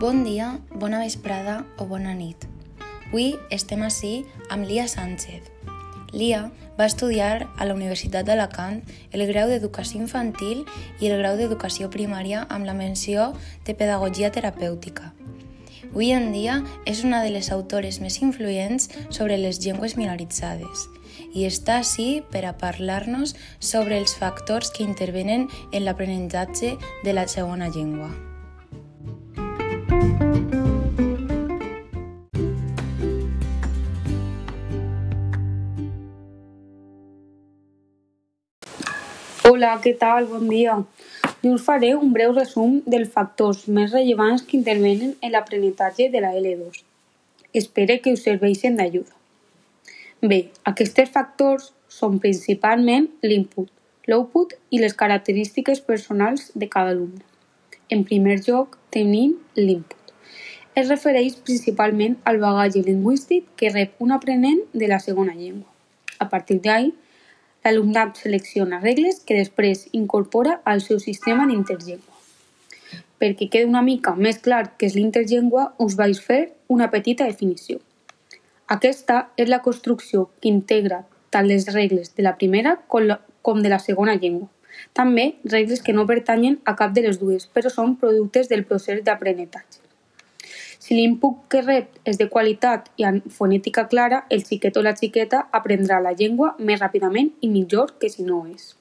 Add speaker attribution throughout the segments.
Speaker 1: Bon dia, bona vesprada o bona nit. Avui estem així amb Lia Sánchez. Lia va estudiar a la Universitat d'Alacant el grau d'Educació Infantil i el grau d'Educació Primària amb la menció de Pedagogia Terapèutica. Avui en dia és una de les autores més influents sobre les llengües minoritzades i està així per a parlar-nos sobre els factors que intervenen en l'aprenentatge de la segona llengua.
Speaker 2: Hola, què tal? Bon dia. Jo us faré un breu resum dels factors més rellevants que intervenen en l'aprenentatge de la L2. Espero que us serveixin d'ajuda. Bé, aquests factors són principalment l'input, l'output i les característiques personals de cada alumne. En primer lloc, tenim l'input. Es refereix principalment al bagatge lingüístic que rep un aprenent de la segona llengua. A partir d'ahí, l'alumnat selecciona regles que després incorpora al seu sistema d'interllengua. Perquè quedi una mica més clar què és l'interllengua, us vaig fer una petita definició. Aquesta és la construcció que integra tant les regles de la primera com de la segona llengua. També regles que no pertanyen a cap de les dues, però són productes del procés d'aprenentatge. Si l'input que rep és de qualitat i amb fonètica clara, el xiquet o la xiqueta aprendrà la llengua més ràpidament i millor que si no és.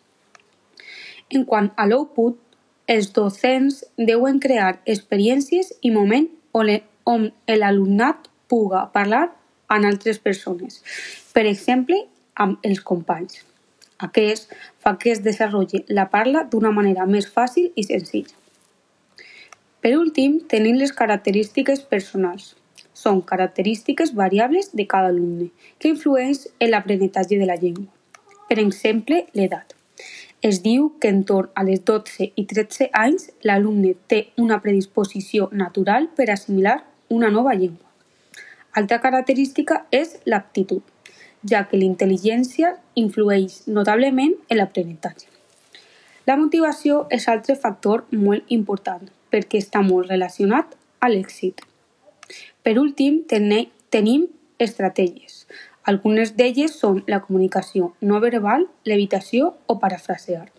Speaker 2: En quant a l'output, els docents deuen crear experiències i moments on l'alumnat puga parlar amb altres persones, per exemple, amb els companys. Aquest fa que es desenvolupi la parla d'una manera més fàcil i senzilla. Per últim, tenim les característiques personals. Són característiques variables de cada alumne, que influeix en l'aprenentatge de la llengua. Per exemple, l'edat. Es diu que entorn a les 12 i 13 anys l'alumne té una predisposició natural per assimilar una nova llengua. Altra característica és l'aptitud, ja que l'intel·ligència influeix notablement en l'aprenentatge. La motivació és altre factor molt important, perquè està molt relacionat a l'èxit. Per últim, tenim estratègies. Algunes d'elles són la comunicació no verbal, l'evitació o parafrasear.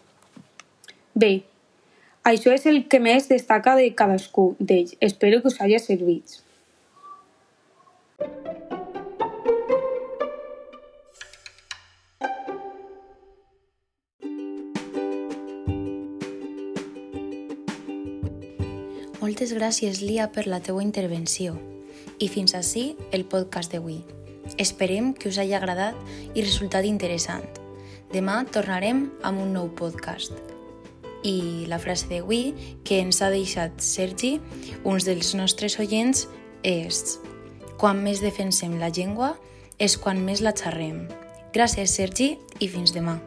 Speaker 2: Bé, això és el que més destaca de cadascú d'ells. Espero que us hagi servit.
Speaker 1: Moltes gràcies, Lia, per la teua intervenció. I fins ací el podcast d'avui. Esperem que us hagi agradat i resultat interessant. Demà tornarem amb un nou podcast. I la frase d'avui que ens ha deixat Sergi, uns dels nostres oients, és Quan més defensem la llengua és quan més la xerrem. Gràcies, Sergi, i fins demà.